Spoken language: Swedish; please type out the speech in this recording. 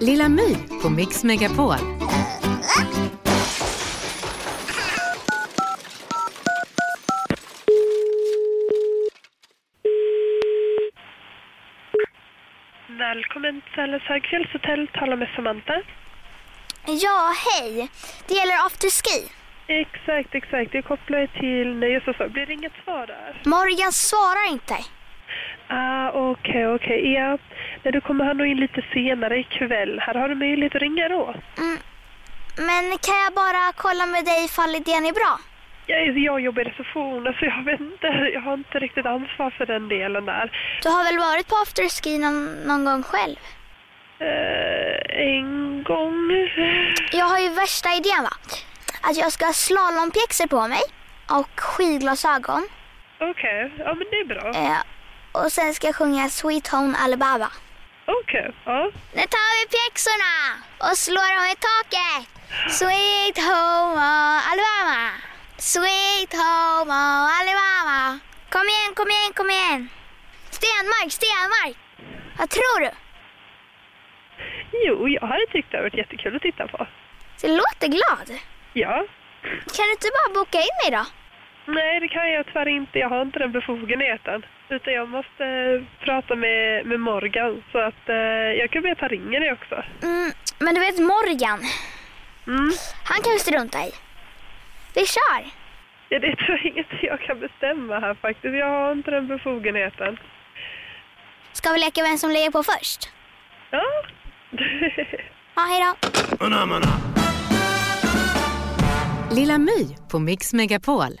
Lilla My på Mix Megapol. Välkommen till Säles högfjällshotell. Tala med Samantha. Ja, hej. Det gäller afterski. Exakt, exakt. Jag kopplar till nöjessäsong. Blir det inget svar där? Morgan svarar inte. Ah, okej, okej. Ja, när du kommer han nog in lite senare ikväll. Här har du möjlighet att ringa då. Mm. Men kan jag bara kolla med dig ifall idén är bra? Jag, jag jobbar i receptionen så jag vet inte. Jag har inte riktigt ansvar för den delen där. Du har väl varit på afterski någon, någon gång själv? Eh, en gång. Jag har ju värsta idén va? Att jag ska ha slalompjäxor på mig och skidglasögon. Okej, ja men det är bra. Eh, och sen ska jag sjunga Sweet Home Alabama. Okej, ja. Nu tar vi pjäxorna och slår dem i taket. Sweet Home Alabama. Sweet Home Alabama. Kom igen, kom igen, kom igen. Stenmark, Stenmark. Vad tror du? Jo, jag hade tyckt det hade varit jättekul att titta på. Du låter glad. Ja. Kan du inte bara boka in mig då? Nej, det kan jag tyvärr inte. Jag har inte den befogenheten. Utan jag måste prata med, med Morgan. Så att eh, jag kan be att han ringer dig också. Mm, men du vet Morgan, Mm. han kan ju strunta i. Vi kör. Ja, det tror jag inget jag kan bestämma här faktiskt. Jag har inte den befogenheten. Ska vi leka vem som lägger på först? Ja. Ja, hej då. Lilla My på Mix Megapol.